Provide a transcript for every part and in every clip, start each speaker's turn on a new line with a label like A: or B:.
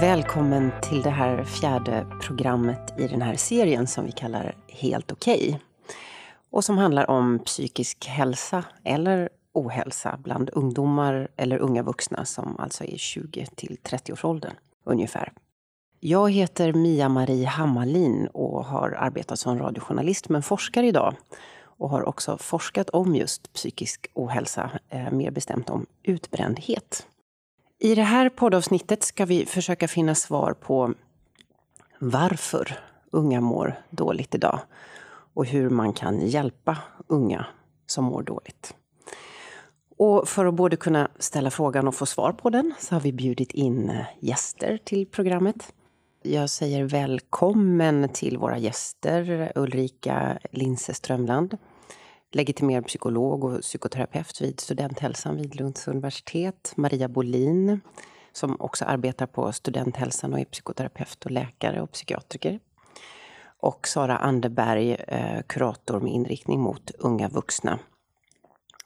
A: Välkommen till det här fjärde programmet i den här serien som vi kallar Helt okej. Okay. Och som handlar om psykisk hälsa eller ohälsa bland ungdomar eller unga vuxna som alltså är 20 till 30-årsåldern ungefär. Jag heter Mia-Marie Hammarlin och har arbetat som radiojournalist men forskar idag och har också forskat om just psykisk ohälsa, eh, mer bestämt om utbrändhet. I det här poddavsnittet ska vi försöka finna svar på varför unga mår dåligt idag och hur man kan hjälpa unga som mår dåligt. Och för att både kunna ställa frågan och få svar på den så har vi bjudit in eh, gäster till programmet. Jag säger välkommen till våra gäster Ulrika Linse Strömland, legitimerad psykolog och psykoterapeut vid Studenthälsan vid Lunds universitet. Maria Bolin, som också arbetar på Studenthälsan och är psykoterapeut och läkare och psykiatriker. Och Sara Anderberg, eh, kurator med inriktning mot unga vuxna.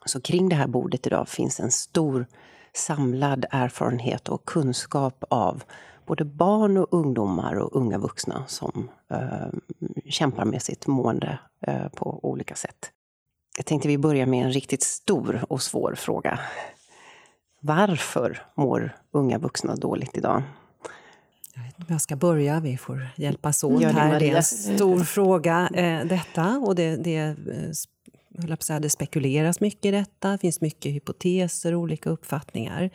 A: Så kring det här bordet idag finns en stor samlad erfarenhet och kunskap av både barn och ungdomar och unga vuxna som eh, kämpar med sitt mående eh, på olika sätt. Jag tänkte vi börjar med en riktigt stor och svår fråga. Varför mår unga vuxna dåligt idag?
B: Jag vet inte om jag ska börja, vi får hjälpas åt här. Det är en stor fråga eh, detta och det, det det spekuleras mycket i detta, det finns mycket hypoteser och olika uppfattningar.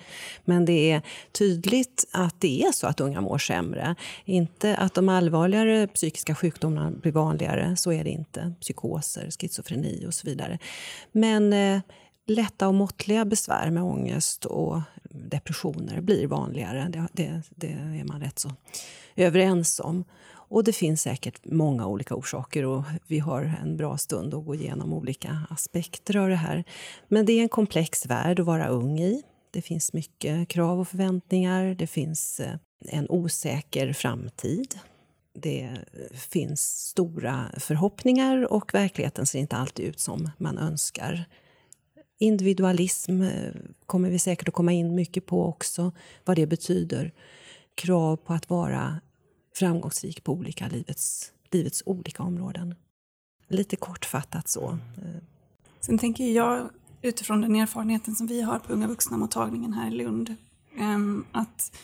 B: Men det är tydligt att det är så att unga mår sämre. Inte att de allvarligare psykiska sjukdomarna blir vanligare, så är det inte. Psykoser, schizofreni och så vidare. Men eh, lätta och måttliga besvär med ångest och depressioner blir vanligare. Det, det, det är man rätt så överens om. Och det finns säkert många olika orsaker och vi har en bra stund att gå igenom olika aspekter av det här. Men det är en komplex värld att vara ung i. Det finns mycket krav och förväntningar. Det finns eh, en osäker framtid. Det finns stora förhoppningar och verkligheten ser inte alltid ut som man önskar. Individualism eh, kommer vi säkert att komma in mycket på också, vad det betyder. Krav på att vara framgångsrik på olika livets, livets olika områden. Lite kortfattat så. Eh.
C: Sen tänker jag utifrån den erfarenheten som vi har på Unga vuxna-mottagningen här i Lund ehm, att,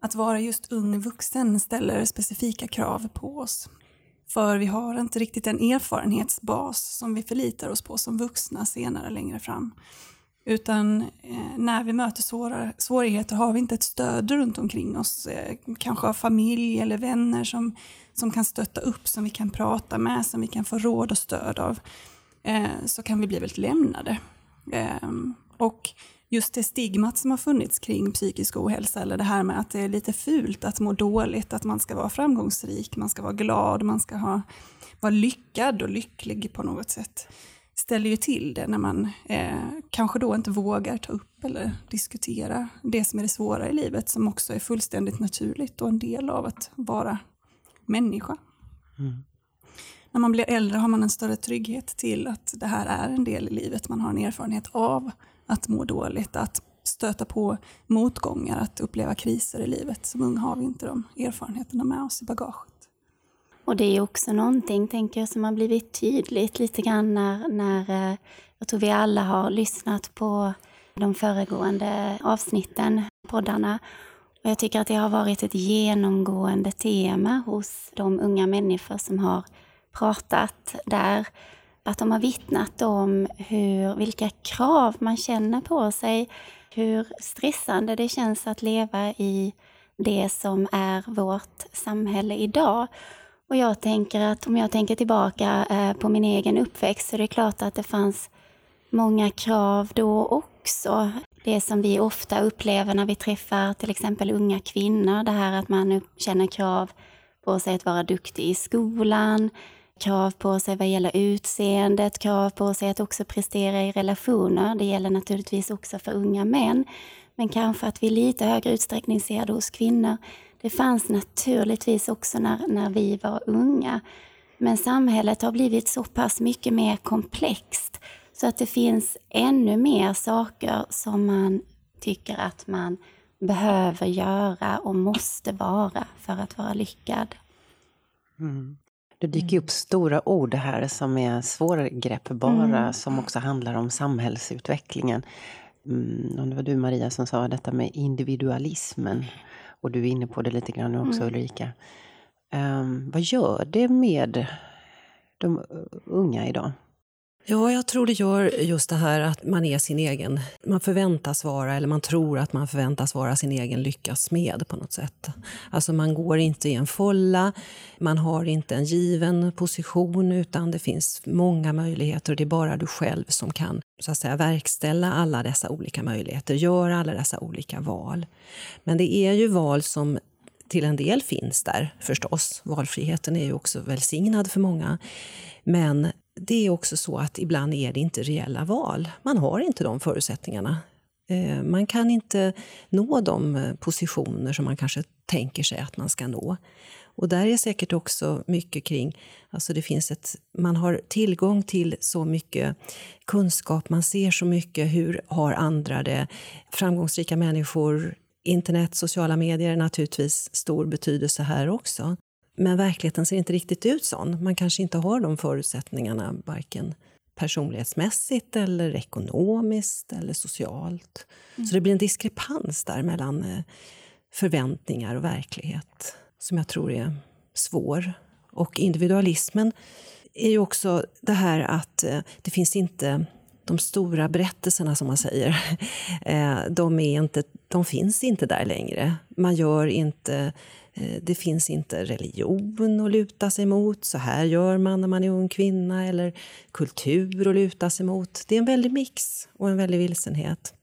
C: att vara just ung vuxen ställer specifika krav på oss. För vi har inte riktigt en erfarenhetsbas som vi förlitar oss på som vuxna senare längre fram. Utan eh, när vi möter svåra, svårigheter har vi inte ett stöd runt omkring oss. Eh, kanske av familj eller vänner som, som kan stötta upp, som vi kan prata med, som vi kan få råd och stöd av. Eh, så kan vi bli väldigt lämnade. Ehm, och just det stigmat som har funnits kring psykisk ohälsa, eller det här med att det är lite fult att må dåligt, att man ska vara framgångsrik, man ska vara glad, man ska ha, vara lyckad och lycklig på något sätt ställer ju till det när man eh, kanske då inte vågar ta upp eller diskutera det som är det svåra i livet som också är fullständigt naturligt och en del av att vara människa. Mm. När man blir äldre har man en större trygghet till att det här är en del i livet. Man har en erfarenhet av att må dåligt, att stöta på motgångar, att uppleva kriser i livet. Som unga har vi inte de erfarenheterna med oss i bagaget.
D: Och det är också någonting, tänker jag, som har blivit tydligt lite grann när, när eh, jag tror vi alla har lyssnat på de föregående avsnitten, poddarna. Och jag tycker att det har varit ett genomgående tema hos de unga människor som har pratat där. Att de har vittnat om hur, vilka krav man känner på sig, hur stressande det känns att leva i det som är vårt samhälle idag. Och jag tänker att om jag tänker tillbaka eh, på min egen uppväxt så är det klart att det fanns många krav då också. Det som vi ofta upplever när vi träffar till exempel unga kvinnor, det här att man känner krav på sig att vara duktig i skolan, krav på sig vad gäller utseendet, krav på sig att också prestera i relationer. Det gäller naturligtvis också för unga män, men kanske att vi i lite högre utsträckning ser det hos kvinnor det fanns naturligtvis också när, när vi var unga. Men samhället har blivit så pass mycket mer komplext så att det finns ännu mer saker som man tycker att man behöver göra och måste vara för att vara lyckad.
A: Mm. Det dyker upp stora ord här som är svårgreppbara, mm. som också handlar om samhällsutvecklingen. Mm, det var du Maria som sa detta med individualismen. Och du är inne på det lite grann nu också mm. Ulrika. Um, vad gör det med de unga idag?
B: Ja, jag tror det gör just det här att man är sin egen... Man förväntas vara, eller man tror att man förväntas vara sin egen lyckas med på något sätt. Alltså man går inte i en folla, man har inte en given position utan det finns många möjligheter och det är bara du själv som kan så att säga, verkställa alla dessa olika möjligheter, göra alla dessa olika val. Men det är ju val som till en del finns där förstås. Valfriheten är ju också välsignad för många. Men det är också så att ibland är det inte reella val. Man har inte de förutsättningarna. Eh, man kan inte nå de eh, positioner som man kanske tänker sig att man ska nå. Och där är säkert också mycket kring... Alltså det finns ett, man har tillgång till så mycket kunskap, man ser så mycket. Hur har andra det? Framgångsrika människor, internet, sociala medier naturligtvis stor betydelse här också. Men verkligheten ser inte riktigt ut sån. Man kanske inte har de förutsättningarna varken personlighetsmässigt eller ekonomiskt eller socialt. Mm. Så det blir en diskrepans där mellan eh, förväntningar och verklighet som jag tror är svår. Och individualismen är ju också det här att eh, det finns inte de stora berättelserna, som man säger, eh, de, är inte, de finns inte där längre. Man gör inte det finns inte religion att luta sig mot. Så här gör man när man är ung kvinna. Eller kultur att luta sig mot. Det är en väldig mix och en väldig vilsenhet.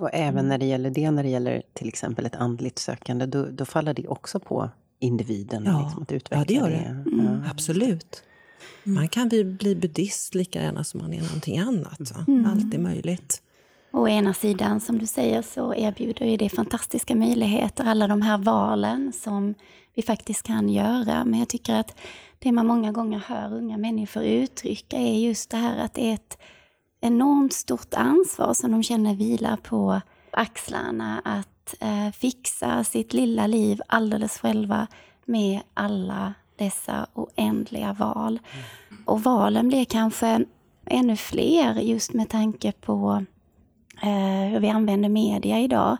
A: Och även när det gäller det, när det gäller till exempel ett andligt sökande, då, då faller det också på individen?
B: Ja,
A: liksom, att
B: utveckla ja det gör det. det. Mm. Absolut. Man kan bli, bli buddhist lika gärna som man är någonting annat. Mm. Allt är möjligt.
D: Å ena sidan, som du säger, så erbjuder ju det fantastiska möjligheter, alla de här valen som vi faktiskt kan göra. Men jag tycker att det man många gånger hör unga människor uttrycka är just det här att det är ett enormt stort ansvar som de känner vilar på axlarna att eh, fixa sitt lilla liv alldeles själva med alla dessa oändliga val. Och valen blir kanske ännu fler just med tanke på hur vi använder media idag.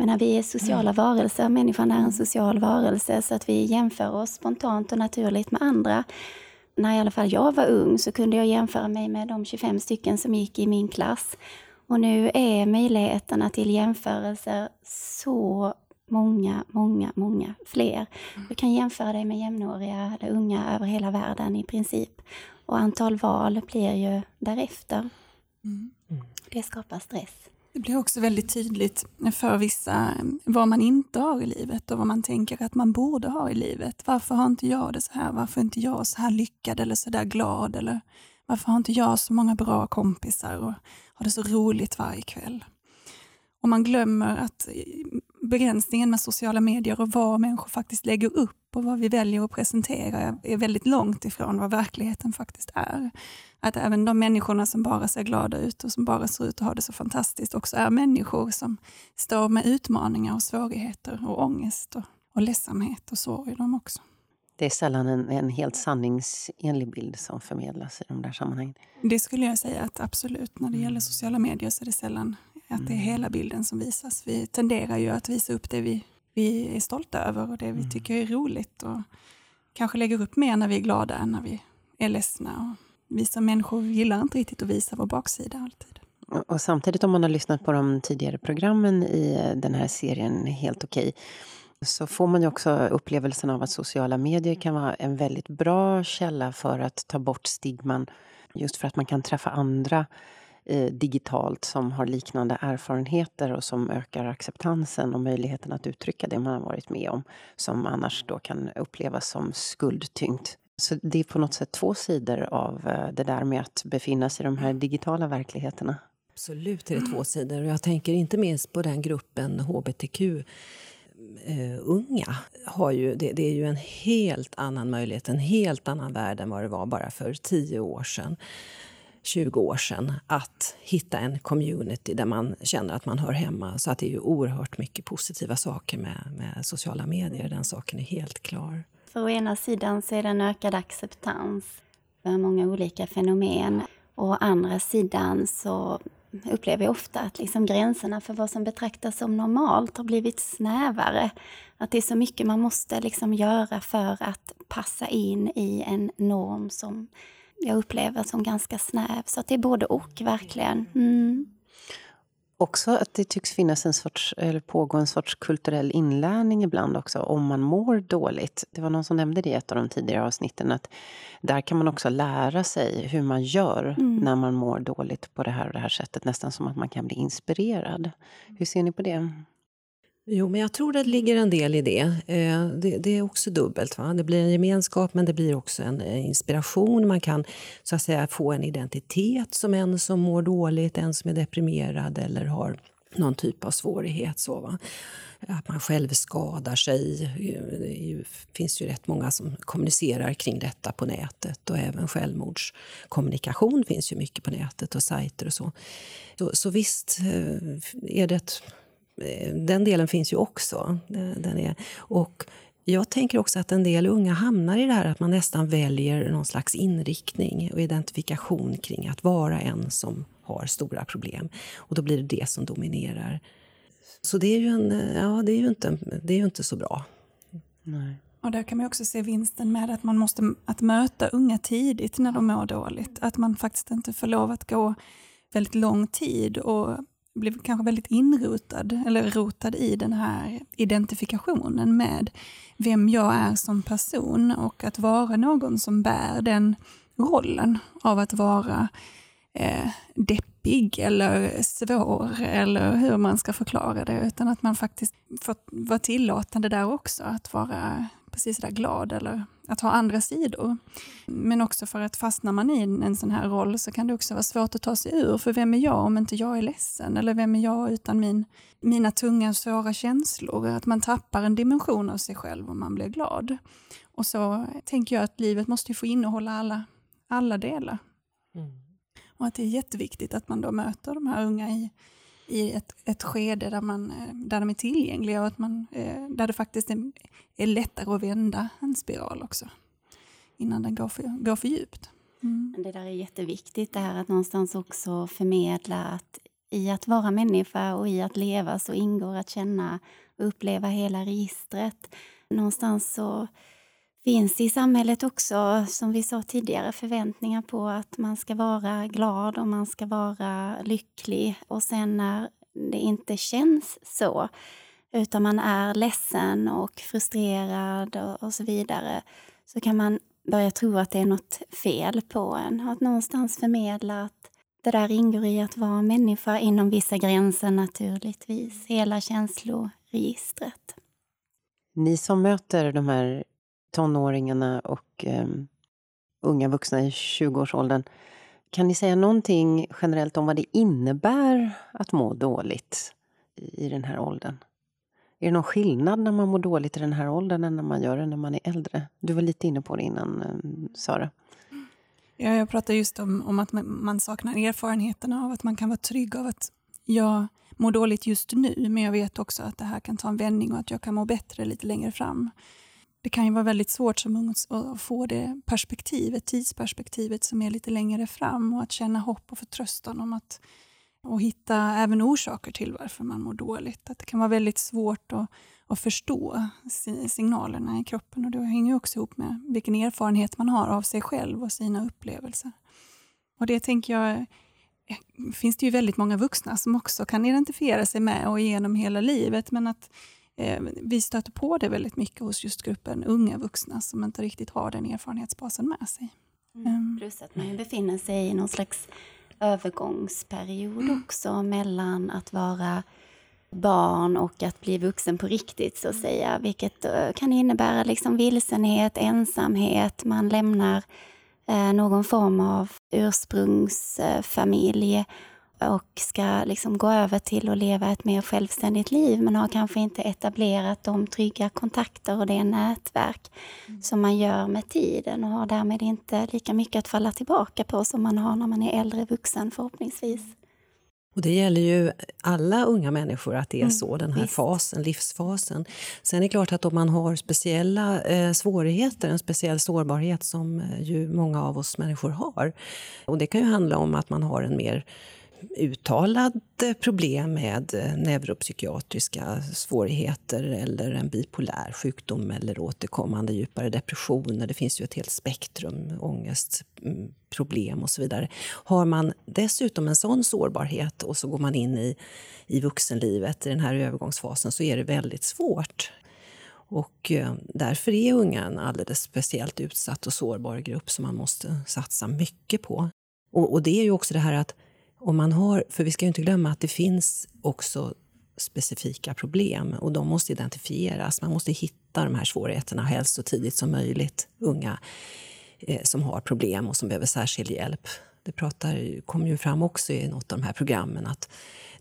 D: Men när vi är sociala mm. varelser, människan är en social varelse, så att vi jämför oss spontant och naturligt med andra. När i alla fall jag var ung så kunde jag jämföra mig med de 25 stycken som gick i min klass. Och nu är möjligheterna till jämförelser så många, många, många fler. Mm. Du kan jämföra dig med jämnåriga eller unga över hela världen i princip. Och antal val blir ju därefter. Mm. Det skapar stress.
C: Det blir också väldigt tydligt för vissa vad man inte har i livet och vad man tänker att man borde ha i livet. Varför har inte jag det så här? Varför är inte jag så här lyckad eller så där glad? Eller varför har inte jag så många bra kompisar och har det så roligt varje kväll? Och man glömmer att begränsningen med sociala medier och vad människor faktiskt lägger upp och vad vi väljer att presentera är väldigt långt ifrån vad verkligheten faktiskt är. Att även de människorna som bara ser glada ut och som bara ser ut att ha det så fantastiskt också är människor som står med utmaningar och svårigheter och ångest och, och ledsamhet och sorg de också.
A: Det är sällan en, en helt sanningsenlig bild som förmedlas i de där sammanhangen.
C: Det skulle jag säga att absolut, när det gäller sociala medier så är det sällan att det är hela mm. bilden som visas. Vi tenderar ju att visa upp det vi, vi är stolta över och det vi mm. tycker är roligt och kanske lägger upp mer när vi är glada än när vi är ledsna. Och vi som människor gillar inte riktigt att visa vår baksida alltid.
A: Och samtidigt om man har lyssnat på de tidigare programmen i den här serien Helt okej så får man ju också upplevelsen av att sociala medier kan vara en väldigt bra källa för att ta bort stigman. Just för att man kan träffa andra eh, digitalt som har liknande erfarenheter och som ökar acceptansen och möjligheten att uttrycka det man har varit med om som annars då kan upplevas som skuldtyngt. Så det är på något sätt två sidor av eh, det där med att befinna sig i de här digitala verkligheterna.
B: Absolut är det två sidor. Jag tänker inte minst på den gruppen hbtq Uh, unga har ju, det, det, är ju en helt annan möjlighet, en helt annan värld än vad det var bara för tio år sedan. 20 år sedan att hitta en community där man känner att man hör hemma. Så att det är ju oerhört mycket positiva saker med, med sociala medier. Den saken är helt klar.
D: För å ena sidan så är det en ökad acceptans för många olika fenomen. Å andra sidan så upplever jag ofta att liksom gränserna för vad som betraktas som normalt har blivit snävare. Att det är så mycket man måste liksom göra för att passa in i en norm som jag upplever som ganska snäv. Så det är både och, verkligen. Mm.
A: Också att det tycks finnas en sorts, eller pågå en sorts kulturell inlärning ibland också, om man mår dåligt. Det var någon som nämnde det i ett av de tidigare avsnitten, att där kan man också lära sig hur man gör mm. när man mår dåligt på det här och det här sättet. Nästan som att man kan bli inspirerad. Hur ser ni på det?
B: Jo, men jag tror det ligger en del i det. Eh, det, det, är också dubbelt. Va? Det blir en gemenskap, men det blir också en eh, inspiration. Man kan så att säga få en identitet som en som mår dåligt, en som är deprimerad eller har någon typ av svårighet. Så, va? Att man själv skadar sig. Eh, det finns ju rätt många som kommunicerar kring detta på nätet. Och även självmordskommunikation finns ju mycket på nätet och sajter och så. Så, så visst är det ett den delen finns ju också. Den är, och jag tänker också att en del unga hamnar i det här att man nästan väljer någon slags inriktning och identifikation kring att vara en som har stora problem. Och då blir det det som dominerar. Så det är ju, en, ja, det är ju, inte, det är ju inte så bra.
C: Nej. Och där kan man också se vinsten med att man måste att möta unga tidigt när de mår dåligt. Att man faktiskt inte får lov att gå väldigt lång tid och blev kanske väldigt inrotad, eller rotad i den här identifikationen med vem jag är som person och att vara någon som bär den rollen av att vara eh, deppig eller svår eller hur man ska förklara det, utan att man faktiskt får vara tillåtande där också, att vara precis där glad eller att ha andra sidor. Men också för att fastnar man i en sån här roll så kan det också vara svårt att ta sig ur. För vem är jag om inte jag är ledsen? Eller vem är jag utan min, mina tunga och svåra känslor? Att man tappar en dimension av sig själv om man blir glad. Och så tänker jag att livet måste få innehålla alla, alla delar. Mm. Och att det är jätteviktigt att man då möter de här unga i, i ett, ett skede där, man, eh, där de är tillgängliga och att man, eh, där det faktiskt är, är lättare att vända en spiral också innan den går för, går för djupt.
D: Mm. Det där är jätteviktigt, det här att någonstans också förmedla att i att vara människa och i att leva så ingår att känna och uppleva hela registret. Någonstans så finns det i samhället också, som vi sa tidigare, förväntningar på att man ska vara glad och man ska vara lycklig. Och sen när det inte känns så, utan man är ledsen och frustrerad och, och så vidare, så kan man börja tro att det är något fel på en. Att någonstans förmedla att det där ingår i att vara människa inom vissa gränser naturligtvis. Hela känsloregistret.
A: Ni som möter de här tonåringarna och eh, unga vuxna i 20-årsåldern. Kan ni säga någonting generellt om vad det innebär att må dåligt i den här åldern? Är det någon skillnad när man mår dåligt i den här åldern än när man gör det när man är äldre? Du var lite inne på det innan, eh, Sara.
C: Ja, jag pratade just om, om att man saknar erfarenheterna av att man kan vara trygg av att jag mår dåligt just nu, men jag vet också att det här kan ta en vändning och att jag kan må bättre lite längre fram det kan ju vara väldigt svårt som ung att få det perspektivet, tidsperspektivet som är lite längre fram och att känna hopp och förtröstan om att och hitta även orsaker till varför man mår dåligt. Att det kan vara väldigt svårt att, att förstå signalerna i kroppen och det hänger också ihop med vilken erfarenhet man har av sig själv och sina upplevelser. Och det tänker jag eh, finns det ju väldigt många vuxna som också kan identifiera sig med och genom hela livet men att Eh, vi stöter på det väldigt mycket hos just gruppen unga vuxna som inte riktigt har den erfarenhetsbasen med sig.
D: Mm. Ehm. Plus att man befinner sig i någon slags övergångsperiod mm. också mellan att vara barn och att bli vuxen på riktigt, så att mm. säga. Vilket eh, kan innebära liksom vilsenhet, ensamhet, man lämnar eh, någon form av ursprungsfamilj och ska liksom gå över till att leva ett mer självständigt liv men har kanske inte etablerat de trygga kontakter och det nätverk mm. som man gör med tiden och har därmed inte lika mycket att falla tillbaka på som man har när man är äldre vuxen förhoppningsvis.
B: Och det gäller ju alla unga människor att det är mm, så, den här visst. fasen, livsfasen. Sen är det klart att om man har speciella eh, svårigheter, en speciell sårbarhet som eh, ju många av oss människor har. Och det kan ju handla om att man har en mer uttalade problem med eh, neuropsykiatriska svårigheter eller en bipolär sjukdom eller återkommande djupare depressioner. Det finns ju ett helt spektrum, ångestproblem mm, och så vidare. Har man dessutom en sån sårbarhet och så går man in i, i vuxenlivet i den här övergångsfasen så är det väldigt svårt. Och eh, därför är unga en alldeles speciellt utsatt och sårbar grupp som man måste satsa mycket på. Och, och det är ju också det här att och man har, för vi ska inte glömma att det finns också specifika problem och de måste identifieras. Man måste hitta de här svårigheterna helst så tidigt som möjligt. Unga eh, som har problem och som behöver särskild hjälp. Det pratar, kom ju fram också i något av de här programmen att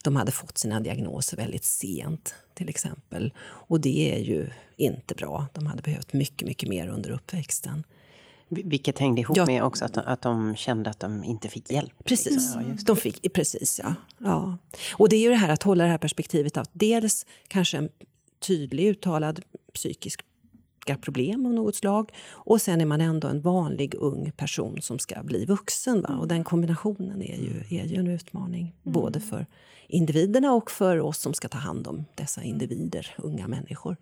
B: de hade fått sina diagnoser väldigt sent, till exempel. Och det är ju inte bra. De hade behövt mycket, mycket mer under uppväxten.
A: Vilket hängde ihop ja. med också att, att de kände att de inte fick hjälp.
B: Precis, ja, de fick, precis ja. ja. Och det är ju det här att hålla det här perspektivet att dels kanske en tydlig uttalad psykisk problem av något slag och sen är man ändå en vanlig ung person som ska bli vuxen. Va? Och den kombinationen är ju, är ju en utmaning, mm. både för individerna och för oss som ska ta hand om dessa individer, unga människor.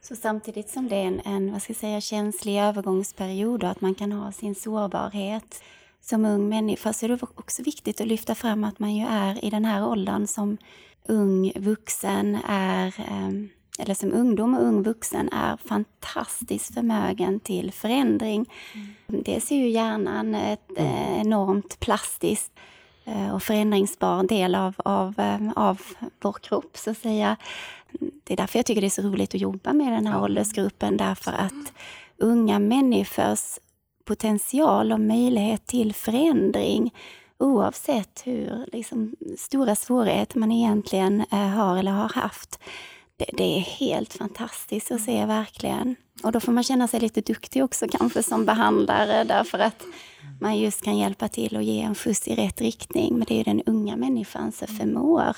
D: Så samtidigt som det är en, en vad ska jag säga, känslig övergångsperiod och att man kan ha sin sårbarhet som ung människa så är det också viktigt att lyfta fram att man ju är i den här åldern som ung vuxen är ehm, eller som ungdom och ung vuxen är fantastiskt förmögen till förändring. Mm. Dels är ju hjärnan ett mm. Eh, enormt plastiskt och förändringsbar del av, av, ehm, av vår kropp, så att säga det är därför jag tycker det är så roligt att jobba med den här ja. åldersgruppen, därför att unga människors potential och möjlighet till förändring oavsett hur liksom, stora svårigheter man egentligen eh, har eller har haft. Det, det, är helt fantastiskt att se verkligen. Och då får man känna sig lite duktig också kanske som behandlare därför att man just kan hjälpa till och ge en skjuts i rätt riktning. Men det är den unga människan som förmår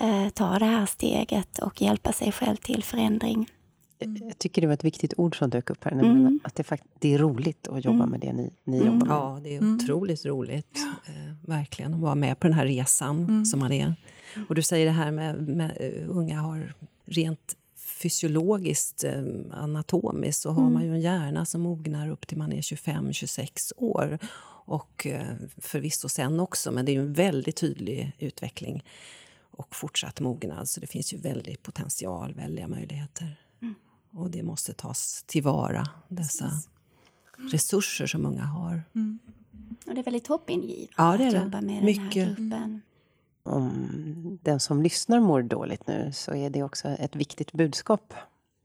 D: eh, ta det här steget och hjälpa sig själv till förändring.
A: Jag tycker det var ett viktigt ord som dök upp här. Mm. Att det, fakt det är roligt att jobba mm. med det ni, ni mm. jobbar med.
B: Ja, det är mm. otroligt roligt. Eh, verkligen. Att vara med på den här resan mm. som man är. Och du säger det här med, med uh, unga har rent fysiologiskt, eh, anatomiskt, så har man ju en hjärna som mognar upp till man är 25-26 år. Och eh, förvisso sen också, men det är ju en väldigt tydlig utveckling och fortsatt mognad. Så det finns ju väldigt potential, väldiga möjligheter. Mm. Och det måste tas tillvara, dessa mm. resurser som unga har. Mm.
D: Och det är väldigt hoppingivande
B: ja,
D: att jobba med Mycket. den här gruppen.
A: Om den som lyssnar mår dåligt nu så är det också ett viktigt budskap.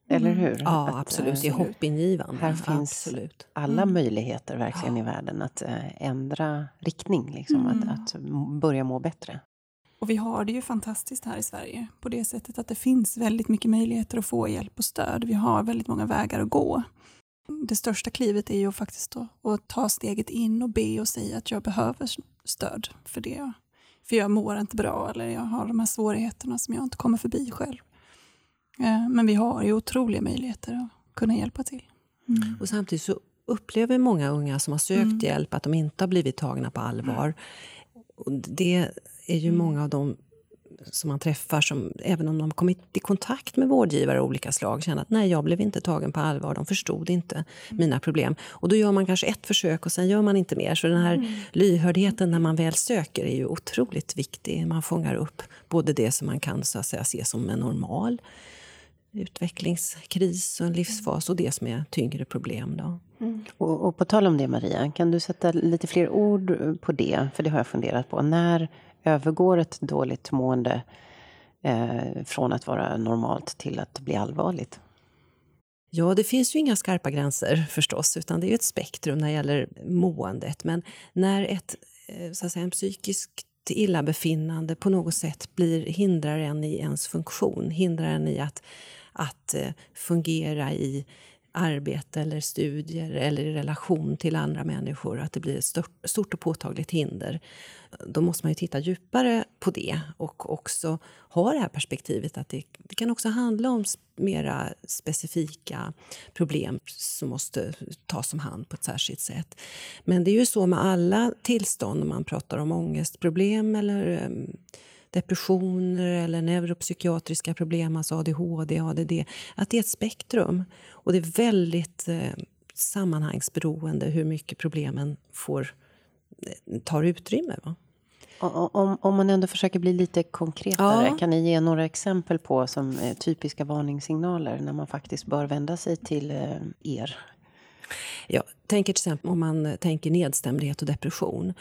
A: Eller mm. hur?
B: Ja, att, absolut. Det är hoppingivande.
A: Här finns absolut. alla mm. möjligheter verkligen ja. i världen att äh, ändra riktning. Liksom, mm. att, att börja må bättre.
C: Och vi har det ju fantastiskt här i Sverige på det sättet att det finns väldigt mycket möjligheter att få hjälp och stöd. Vi har väldigt många vägar att gå. Det största klivet är ju faktiskt att ta steget in och be och säga att jag behöver stöd för det. För jag mår inte bra eller jag har de här svårigheterna som jag inte kommer förbi själv. Eh, men vi har ju otroliga möjligheter att kunna hjälpa till.
B: Mm. Och samtidigt så upplever många unga som har sökt mm. hjälp att de inte har blivit tagna på allvar. Och det är ju mm. många av dem som man träffar som, även om de kommit i kontakt med vårdgivare av olika slag, känner att nej, jag blev inte tagen på allvar, de förstod inte mm. mina problem. Och då gör man kanske ett försök och sen gör man inte mer. Så den här mm. lyhördheten när man väl söker är ju otroligt viktig. Man fångar upp både det som man kan så att säga, se som en normal utvecklingskris och en livsfas och det som är tyngre problem. Då.
A: Mm. Och, och, på tal om det Maria, kan du sätta lite fler ord på det? För det har jag funderat på. När övergår ett dåligt mående eh, från att vara normalt till att bli allvarligt?
B: Ja, det finns ju inga skarpa gränser förstås, utan det är ett spektrum när det gäller måendet. Men när ett, eh, så att säga, en psykiskt illabefinnande på något sätt blir, hindrar en i ens funktion, hindrar en i att, att eh, fungera i arbete eller studier eller i relation till andra människor, att det blir ett stort, stort och påtagligt hinder. Då måste man ju titta djupare på det och också ha det här perspektivet att det, det kan också handla om mera specifika problem som måste tas om hand på ett särskilt sätt. Men det är ju så med alla tillstånd, om man pratar om ångestproblem eller um, depressioner eller neuropsykiatriska problem, alltså ADHD, ADD, att det är ett spektrum. Och det är väldigt eh, sammanhangsberoende hur mycket problemen får, eh, tar utrymme. Va?
A: Om, om man ändå försöker bli lite konkretare, ja. kan ni ge några exempel på som typiska varningssignaler när man faktiskt bör vända sig till eh, er?
B: Jag tänker till exempel om man tänker nedstämdhet och depression.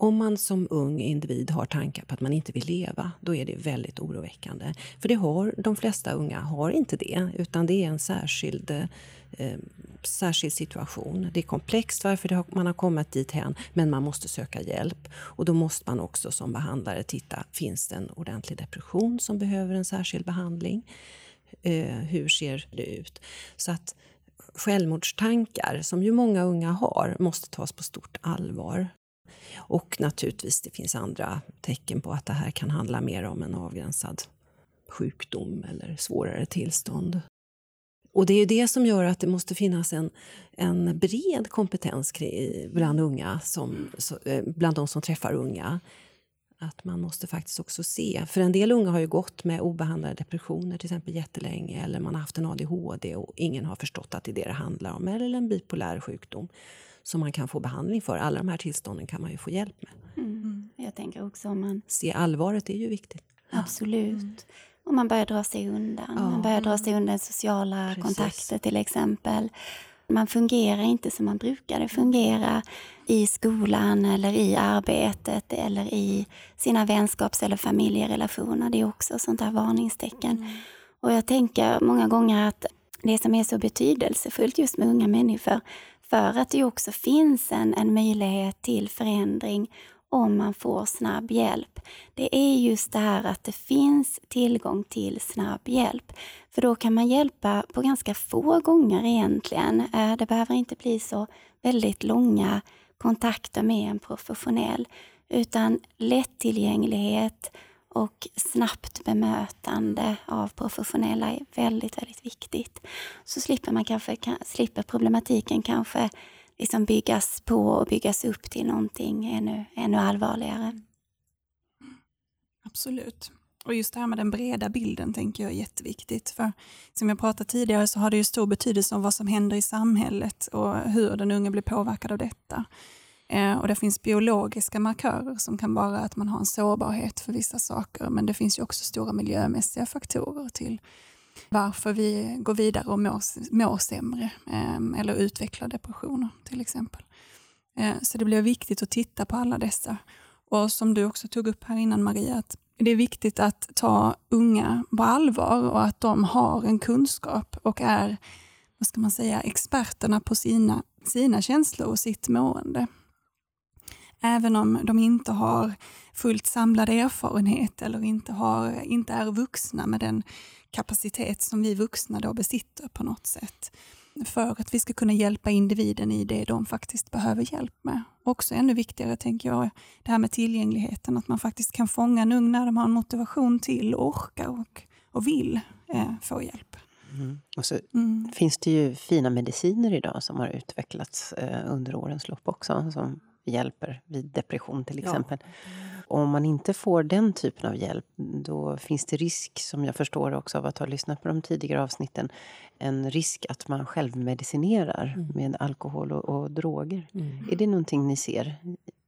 B: Om man som ung individ har tankar på att man inte vill leva, då är det väldigt oroväckande. För det har, de flesta unga har inte det, utan det är en särskild, eh, särskild situation. Det är komplext varför har, man har kommit dit hen, men man måste söka hjälp. Och då måste man också som behandlare titta, finns det en ordentlig depression som behöver en särskild behandling? Eh, hur ser det ut? Så att självmordstankar, som ju många unga har, måste tas på stort allvar. Och naturligtvis, det finns andra tecken på att det här kan handla mer om en avgränsad sjukdom eller svårare tillstånd. Och det är det som gör att det måste finnas en, en bred kompetens bland unga, som, eh, bland de som träffar unga. Att man måste faktiskt också se. För en del unga har ju gått med obehandlade depressioner till exempel jättelänge eller man har haft en ADHD och ingen har förstått att det är det det handlar om. Eller en bipolär sjukdom som man kan få behandling för. Alla de här tillstånden kan man ju få hjälp med.
D: Mm. Jag tänker också om man...
B: Se allvaret är ju viktigt.
D: Absolut. Mm. Om man börjar dra sig undan. Ja. Man börjar dra sig undan sociala Precis. kontakter till exempel. Man fungerar inte som man brukade fungera i skolan eller i arbetet eller i sina vänskaps eller familjerelationer. Det är också sånt här varningstecken. Mm. Och jag tänker många gånger att det som är så betydelsefullt just med unga människor för att det också finns en, en möjlighet till förändring om man får snabb hjälp. Det är just det här att det finns tillgång till snabb hjälp. För då kan man hjälpa på ganska få gånger egentligen. Eh, det behöver inte bli så väldigt långa kontakter med en professionell, utan lättillgänglighet, och snabbt bemötande av professionella är väldigt, väldigt viktigt. Så slipper man kanske, slipper problematiken kanske liksom byggas på och byggas upp till någonting ännu, ännu allvarligare.
C: Absolut. Och just det här med den breda bilden tänker jag är jätteviktigt. För som jag pratade tidigare så har det ju stor betydelse om vad som händer i samhället och hur den unge blir påverkad av detta. Eh, och det finns biologiska markörer som kan vara att man har en sårbarhet för vissa saker, men det finns ju också stora miljömässiga faktorer till varför vi går vidare och mår, mår sämre ehm, eller utvecklar depressioner till exempel. Eh, så det blir viktigt att titta på alla dessa. Och som du också tog upp här innan Maria, att det är viktigt att ta unga på allvar och att de har en kunskap och är vad ska man säga, experterna på sina, sina känslor och sitt mående även om de inte har fullt samlad erfarenhet eller inte, har, inte är vuxna med den kapacitet som vi vuxna då besitter på något sätt. För att vi ska kunna hjälpa individen i det de faktiskt behöver hjälp med. Också ännu viktigare tänker jag, det här med tillgängligheten, att man faktiskt kan fånga en ung när de har en motivation till, orkar och, och vill eh, få hjälp.
A: Mm. Och så mm. finns det ju fina mediciner idag som har utvecklats eh, under årens lopp också, som hjälper vid depression till exempel. Ja. Om man inte får den typen av hjälp då finns det risk, som jag förstår också av att ha lyssnat på de tidigare avsnitten, en risk att man självmedicinerar mm. med alkohol och, och droger. Mm. Är det någonting ni ser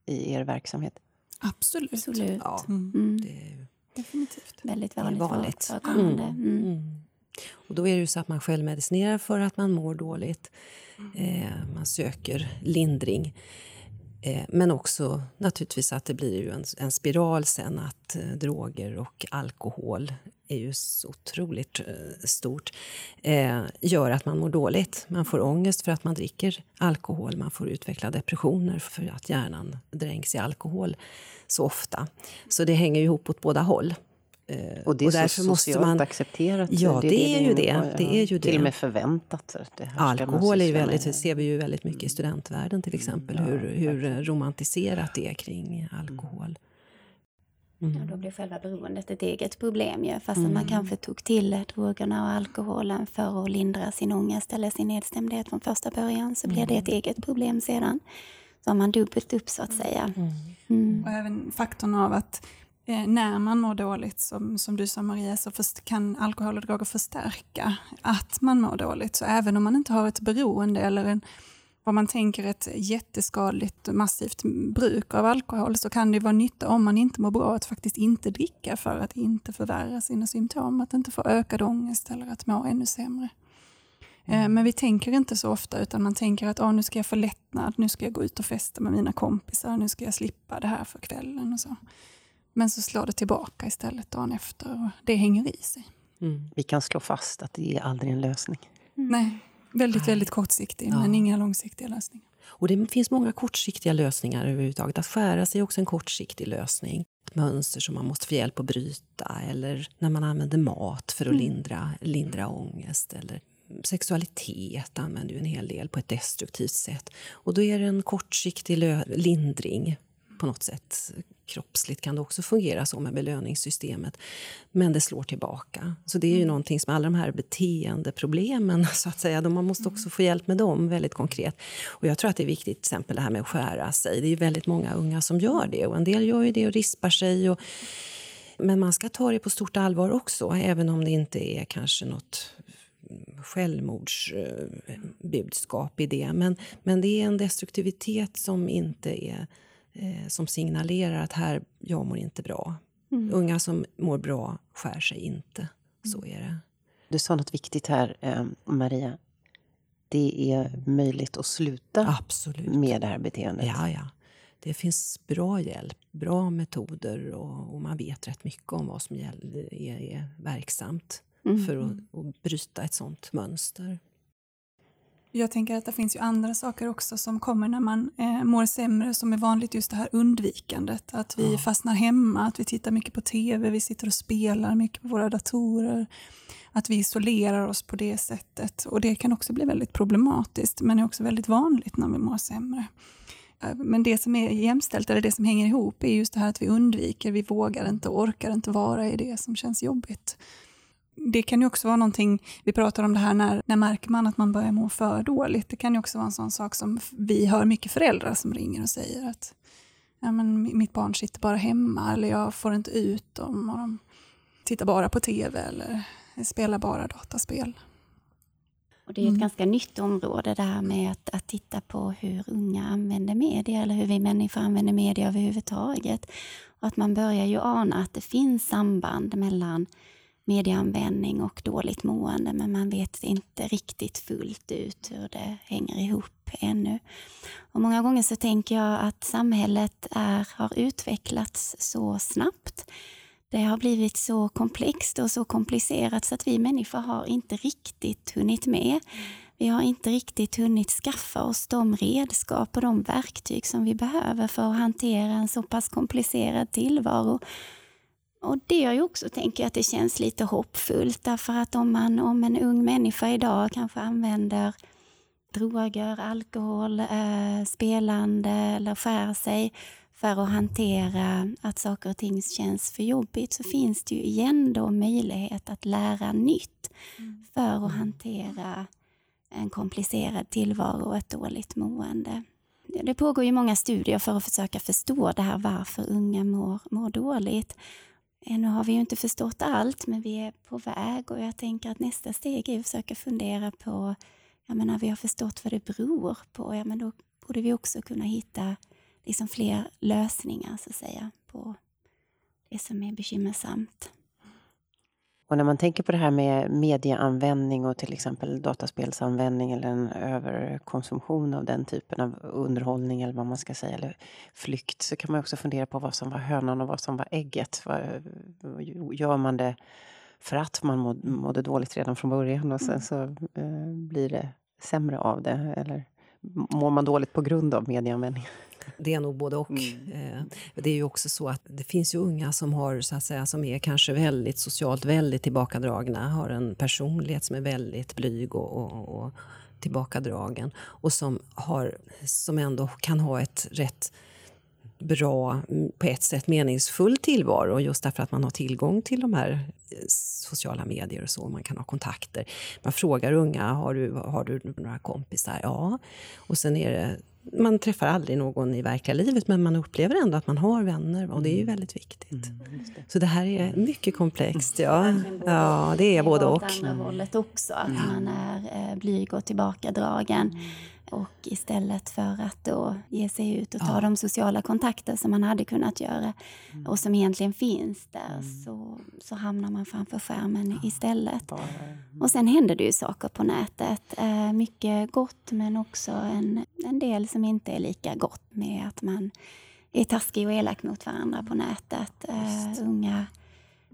A: i er verksamhet?
C: Absolut.
D: Absolut.
B: Ja, mm. mm. det är
C: Definitivt.
D: Väldigt vanligt. vanligt. Mm.
B: Mm. Och då är det ju så att man självmedicinerar för att man mår dåligt. Eh, man söker lindring. Eh, men också naturligtvis att det blir ju en, en spiral sen att eh, droger och alkohol är ju så otroligt eh, stort, eh, gör att man mår dåligt. Man får ångest för att man dricker alkohol, man får utveckla depressioner för att hjärnan dränks i alkohol så ofta. Så det hänger ihop åt båda håll.
A: Eh, och det är och därför så socialt man, accepterat?
B: Ja, det, det, det är, ju det. det är ju
A: Till och med förväntat.
B: Alkohol är ju väldigt, det ser vi ju väldigt mycket i studentvärlden till exempel. Mm, hur, hur romantiserat det är kring alkohol.
D: Mm. Ja, då blir själva beroendet ett eget problem ju. Fast mm. man kanske tog till drogerna och alkoholen för att lindra sin ångest eller sin nedstämdhet från första början så blir det ett mm. eget problem sedan. Så har man dubbelt upp så att säga.
C: Mm. mm. Och även faktorn av att eh, när man mår dåligt, som, som du sa Maria, så först, kan alkohol och droger förstärka att man mår dåligt. Så även om man inte har ett beroende eller en vad man tänker ett jätteskadligt massivt bruk av alkohol så kan det vara nytta om man inte mår bra att faktiskt inte dricka för att inte förvärra sina symptom, att inte få ökad ångest eller att må ännu sämre. Eh, mm. Men vi tänker inte så ofta utan man tänker att nu ska jag få lättnad, nu ska jag gå ut och festa med mina kompisar, nu ska jag slippa det här för kvällen och så. Men så slår det tillbaka istället dagen efter och det hänger i sig.
A: Mm. Vi kan slå fast att det är aldrig en lösning.
C: Mm. Nej, Väldigt, väldigt kortsiktig, ja. men inga långsiktiga lösningar.
B: Och det finns många kortsiktiga lösningar överhuvudtaget. Att skära sig är också en kortsiktig lösning. Ett mönster som man måste få hjälp att bryta eller när man använder mat för att mm. lindra, lindra ångest. Eller sexualitet använder ju en hel del på ett destruktivt sätt. Och då är det en kortsiktig lindring på något sätt. Kroppsligt kan det också fungera så med belöningssystemet. Men det slår tillbaka. Så det är ju mm. någonting som alla de här beteendeproblemen, så att säga, man måste också mm. få hjälp med dem väldigt konkret. Och jag tror att det är viktigt, till exempel det här med att skära sig. Det är ju väldigt många unga som gör det och en del gör ju det och rispar sig. Och, men man ska ta det på stort allvar också, även om det inte är kanske något självmordsbudskap i det. Men, men det är en destruktivitet som inte är eh, som signalerar att här, jag mår inte bra. Mm. Unga som mår bra skär sig inte. Så mm. är det.
A: Du sa något viktigt här, eh, Maria. Det är möjligt att sluta
B: Absolut.
A: med det här beteendet.
B: Ja, ja. Det finns bra hjälp, bra metoder och, och man vet rätt mycket om vad som är, är verksamt mm. för att, att bryta ett sånt mönster.
C: Jag tänker att det finns ju andra saker också som kommer när man eh, mår sämre som är vanligt, just det här undvikandet. Att vi ja. fastnar hemma, att vi tittar mycket på TV, vi sitter och spelar mycket på våra datorer. Att vi isolerar oss på det sättet. Och det kan också bli väldigt problematiskt, men är också väldigt vanligt när vi mår sämre. Eh, men det som är jämställt, eller det som hänger ihop, är just det här att vi undviker, vi vågar inte, orkar inte vara i det som känns jobbigt det kan ju också vara någonting, vi pratar om det här när, när märker man att man börjar må för dåligt. Det kan ju också vara en sån sak som vi hör mycket föräldrar som ringer och säger att ja, men mitt barn sitter bara hemma eller jag får inte ut dem och de tittar bara på tv eller spelar bara dataspel.
D: Och det är ett mm. ganska nytt område det här med att, att titta på hur unga använder media eller hur vi människor använder media överhuvudtaget. Och att man börjar ju ana att det finns samband mellan medieanvändning och dåligt mående men man vet inte riktigt fullt ut hur det hänger ihop ännu. Och många gånger så tänker jag att samhället är, har utvecklats så snabbt. Det har blivit så komplext och så komplicerat så att vi människor har inte riktigt hunnit med. Vi har inte riktigt hunnit skaffa oss de redskap och de verktyg som vi behöver för att hantera en så pass komplicerad tillvaro och det gör ju också, tänker jag, att det känns lite hoppfullt. Därför att om, man, om en ung människa idag kanske använder droger, alkohol, eh, spelande eller skär sig för att hantera att saker och ting känns för jobbigt så finns det ju igen då möjlighet att lära nytt mm. för att hantera en komplicerad tillvaro och ett dåligt mående. Det pågår ju många studier för att försöka förstå det här varför unga mår, mår dåligt. Eh, Ännu har vi ju inte förstått allt, men vi är på väg och jag tänker att nästa steg är att försöka fundera på, jag menar, vi har förstått vad det beror på, ja men då borde vi också kunna hitta liksom fler lösningar så att säga på det som är bekymmersamt.
A: Och när man tänker på det här med medieanvändning och till exempel dataspelsanvändning eller en överkonsumtion av den typen av underhållning eller vad man ska säga, eller flykt, så kan man också fundera på vad som var hönan och vad som var ägget. Gör man det för att man mådde dåligt redan från början och sen mm. så eh, blir det sämre av det? Eller mår man dåligt på grund av medieanvändning?
B: Det är nog både och. Mm. Eh, det är ju också så att det finns ju unga som, har, så att säga, som är kanske väldigt socialt väldigt tillbakadragna, har en personlighet som är väldigt blyg och, och, och tillbakadragen och som, har, som ändå kan ha ett rätt bra, på ett sätt meningsfull tillvaro just därför att man har tillgång till de här eh, sociala medier och så, man kan ha kontakter. Man frågar unga, har du, har du några kompisar? Ja. Och sen är det man träffar aldrig någon i verkliga livet men man upplever ändå att man har vänner och det är ju väldigt viktigt. Mm, det. Så det här är mycket komplext. Ja, ja det är både och.
D: Det andra hållet också, att mm. man är eh, blyg och tillbakadragen. Mm. Och istället för att då ge sig ut och ta ja. de sociala kontakter som man hade kunnat göra mm. och som egentligen finns där mm. så, så hamnar man framför skärmen ja. istället. Mm. Och sen händer det ju saker på nätet. Eh, mycket gott men också en, en del som inte är lika gott med att man är taskig och elak mot varandra på nätet. Eh, unga,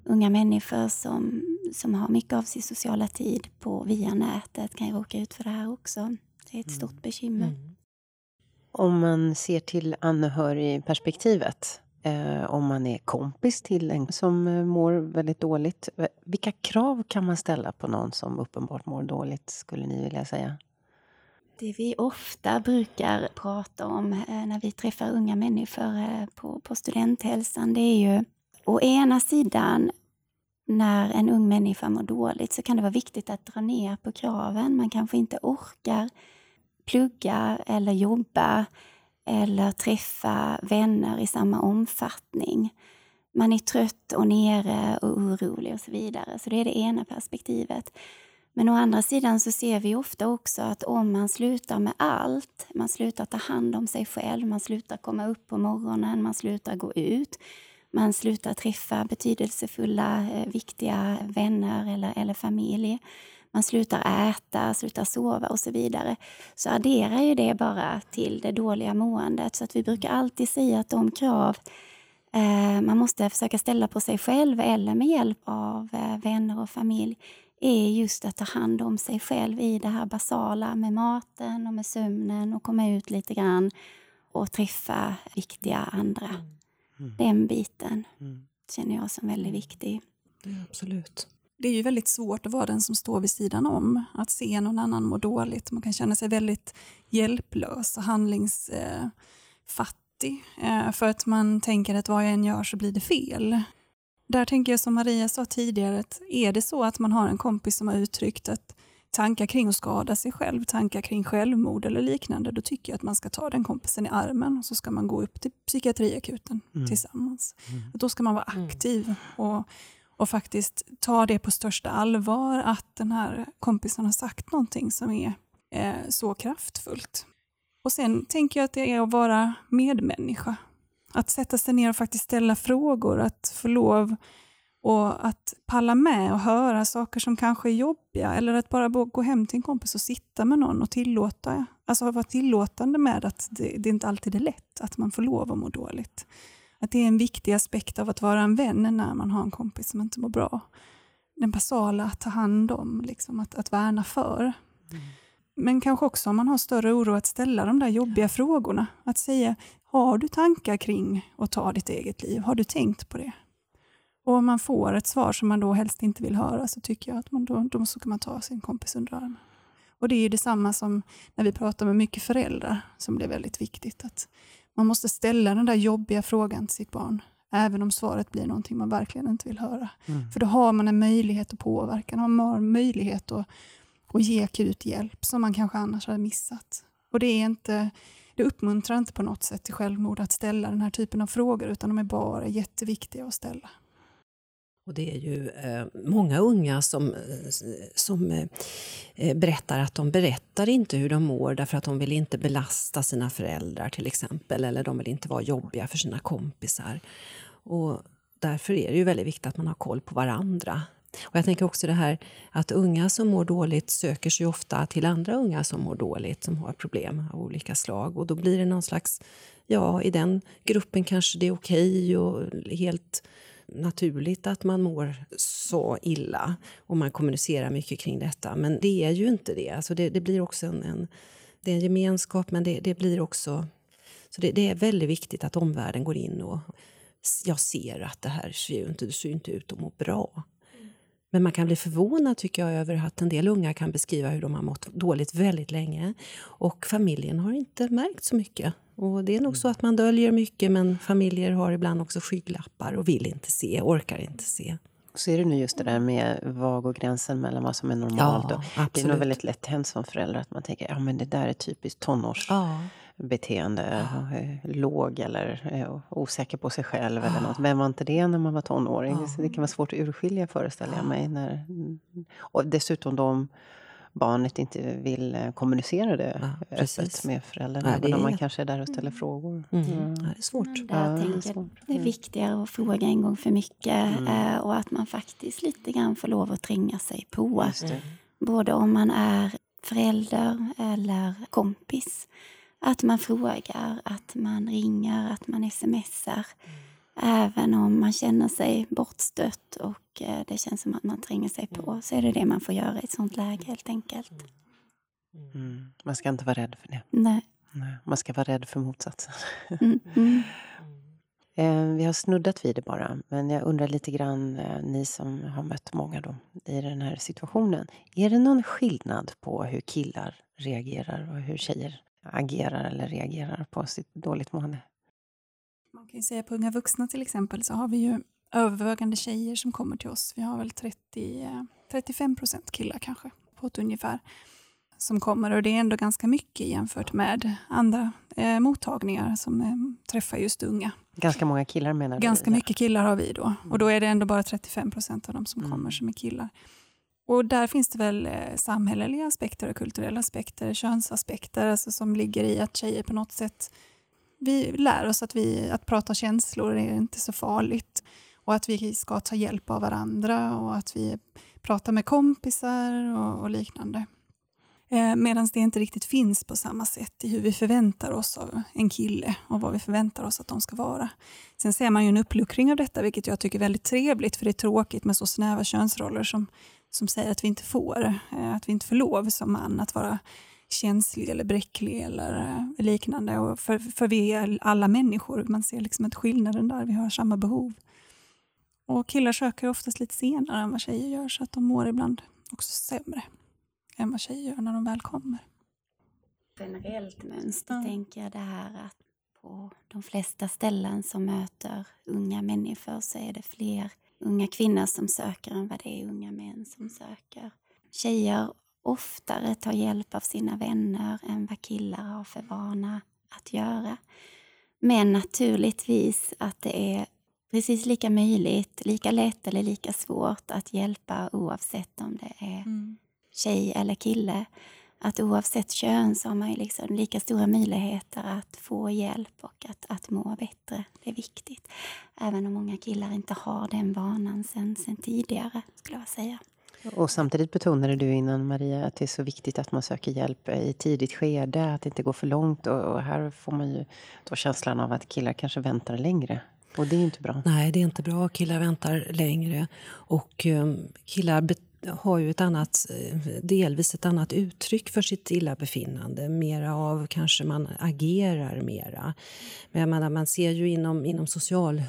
D: unga människor som, som har mycket av sin sociala tid på via nätet kan råka ut för det här också. Det är ett stort mm. bekymmer. Mm.
A: Om man ser till anhörigperspektivet, eh, om man är kompis till en som eh, mår väldigt dåligt. Vilka krav kan man ställa på någon som uppenbart mår dåligt, skulle ni vilja säga?
D: Det vi ofta brukar prata om eh, när vi träffar unga människor eh, på, på studenthälsan, det är ju å ena sidan när en ung människa mår dåligt så kan det vara viktigt att dra ner på kraven. Man kanske inte orkar plugga eller jobba eller träffa vänner i samma omfattning. Man är trött och nere och orolig och så vidare. Så det är det ena perspektivet. Men å andra sidan så ser vi ofta också att om man slutar med allt, man slutar ta hand om sig själv, man slutar komma upp på morgonen, man slutar gå ut, man slutar träffa betydelsefulla, eh, viktiga vänner eller, eller familj, man slutar äta, slutar sova och så vidare, så adderar ju det bara till det dåliga måendet. Så att vi brukar alltid säga att de krav eh, man måste försöka ställa på sig själv eller med hjälp av eh, vänner och familj är just att ta hand om sig själv i det här basala med maten och med sömnen och komma ut lite grann och träffa viktiga andra. Mm. Den biten mm. känner jag som väldigt viktig.
B: Det absolut
C: det är ju väldigt svårt att vara den som står vid sidan om. Att se någon annan må dåligt. Man kan känna sig väldigt hjälplös och handlingsfattig. Eh, för att man tänker att vad jag än gör så blir det fel. Där tänker jag som Maria sa tidigare, att är det så att man har en kompis som har uttryckt att tankar kring att skada sig själv, tankar kring självmord eller liknande, då tycker jag att man ska ta den kompisen i armen och så ska man gå upp till psykiatriakuten mm. tillsammans. Mm. Då ska man vara mm. aktiv och och faktiskt ta det på största allvar att den här kompisen har sagt någonting som är eh, så kraftfullt. Och sen tänker jag att det är att vara medmänniska. Att sätta sig ner och faktiskt ställa frågor, att få lov och att palla med och höra saker som kanske är jobbiga eller att bara gå hem till en kompis och sitta med någon och tillåta, alltså vara tillåtande med att det, det inte alltid är lätt, att man får lov att må dåligt att det är en viktig aspekt av att vara en vän när man har en kompis som inte mår bra. Den basala att ta hand om, liksom, att, att värna för. Mm. Men kanske också om man har större oro att ställa de där jobbiga frågorna. Att säga, har du tankar kring att ta ditt eget liv? Har du tänkt på det? Och om man får ett svar som man då helst inte vill höra så tycker jag att man då, då så kan man ta sin kompis under armen. Och det är ju detsamma som när vi pratar med mycket föräldrar som blir väldigt viktigt. Att man måste ställa den där jobbiga frågan till sitt barn, även om svaret blir någonting man verkligen inte vill höra. Mm. För då har man en möjlighet att påverka, man har en möjlighet att, att ge akut hjälp som man kanske annars hade missat. Och det, är inte, det uppmuntrar inte på något sätt till självmord att ställa den här typen av frågor, utan de är bara jätteviktiga att ställa.
B: Och det är ju eh, många unga som, eh, som eh, eh, berättar att de berättar inte hur de mår därför att de vill inte belasta sina föräldrar till exempel, eller de vill inte vara jobbiga för sina kompisar. Och därför är det ju väldigt viktigt att man har koll på varandra. Och jag tänker också det här att unga som mår dåligt söker sig ofta till andra unga som mår dåligt, som har problem av olika slag. Och då blir det någon slags, ja, i den gruppen kanske det är okej och helt naturligt att man mår så illa och man kommunicerar mycket kring detta. Men det är ju inte det. Alltså det, det blir också en, en, det är en gemenskap, men det, det blir också... Så det, det, är väldigt viktigt att omvärlden går in och jag ser att det här ser ju inte, det ser inte ut att må bra. Men man kan bli förvånad tycker jag över att en del unga kan beskriva hur de har mått dåligt väldigt länge. Och familjen har inte märkt så mycket. Och det är nog så att man döljer mycket men familjer har ibland också skygglappar och vill inte se, orkar inte se.
A: Så är det nu just det där med var går gränsen mellan vad som är normalt. Ja, det är nog väldigt lätt hänt som förälder att man tänker ja det där är typiskt tonårs. Ja. Eh, låg eller eh, osäker på sig själv ja. eller något. Vem var inte det när man var tonåring? Ja. det kan vara svårt att urskilja föreställer jag mig. När, och dessutom då barnet inte vill eh, kommunicera det ja, öppet med föräldrarna. Ja, även om man kanske är där och ställer mm. frågor.
B: Mm. Mm. Ja, det är svårt.
D: Ja, det, är svårt. det är viktigare att fråga en gång för mycket mm. och att man faktiskt lite grann får lov att tränga sig på. Både om man är förälder eller kompis. Att man frågar, att man ringer, att man smsar. Mm. Även om man känner sig bortstött och eh, det känns som att man tränger sig på mm. så är det det man får göra i ett sånt läge helt enkelt.
A: Mm. mm. Man ska inte vara rädd för det.
D: Nej.
A: Nej. Man ska vara rädd för motsatsen. Mm. Mm. Eh, vi har snuddat vid det bara, men jag undrar lite grann, eh, ni som har mött många då, i den här situationen. Är det någon skillnad på hur killar reagerar och hur tjejer agerar eller reagerar på sitt dåligt mående.
C: Man kan ju säga på Unga vuxna till exempel så har vi ju övervägande tjejer som kommer till oss. Vi har väl 30, 35 procent killar kanske på ett ungefär som kommer och det är ändå ganska mycket jämfört med andra eh, mottagningar som eh, träffar just unga.
A: Ganska många killar menar
C: du? Ganska mycket killar har vi då och då är det ändå bara 35 procent av de som mm. kommer som är killar. Och där finns det väl eh, samhälleliga aspekter och kulturella aspekter, könsaspekter alltså som ligger i att tjejer på något sätt vi lär oss att, vi, att prata känslor är inte så farligt och att vi ska ta hjälp av varandra och att vi pratar med kompisar och, och liknande. Eh, Medan det inte riktigt finns på samma sätt i hur vi förväntar oss av en kille och vad vi förväntar oss att de ska vara. Sen ser man ju en uppluckring av detta, vilket jag tycker är väldigt trevligt, för det är tråkigt med så snäva könsroller som som säger att vi inte får, eh, att vi inte får lov som man att vara känslig eller bräcklig eller eh, liknande. Och för, för vi är alla människor, man ser liksom inte skillnaden där, vi har samma behov. Och killar söker oftast lite senare än vad tjejer gör så att de mår ibland också sämre än vad tjejer gör när de väl kommer.
D: Generellt mönster tänker jag det här att på de flesta ställen som möter unga människor så är det fler unga kvinnor som söker än vad det är unga män som söker. Tjejer oftare tar hjälp av sina vänner än vad killar har för vana att göra. Men naturligtvis att det är precis lika möjligt, lika lätt eller lika svårt att hjälpa oavsett om det är mm. tjej eller kille att oavsett kön så har man liksom lika stora möjligheter att få hjälp och att, att må bättre. Det är viktigt. Även om många killar inte har den vanan sen, sen tidigare, skulle jag säga.
A: Och samtidigt betonade du innan, Maria, att det är så viktigt att man söker hjälp i tidigt skede, att det inte går för långt. Och, och här får man ju då känslan av att killar kanske väntar längre. Och det är inte bra.
B: Nej, det är inte bra. Killar väntar längre. Och um, killar har ju ett annat, eh, delvis ett annat uttryck för sitt illabefinnande. Mera av kanske man agerar mera. Men jag menar, man ser ju inom, inom social,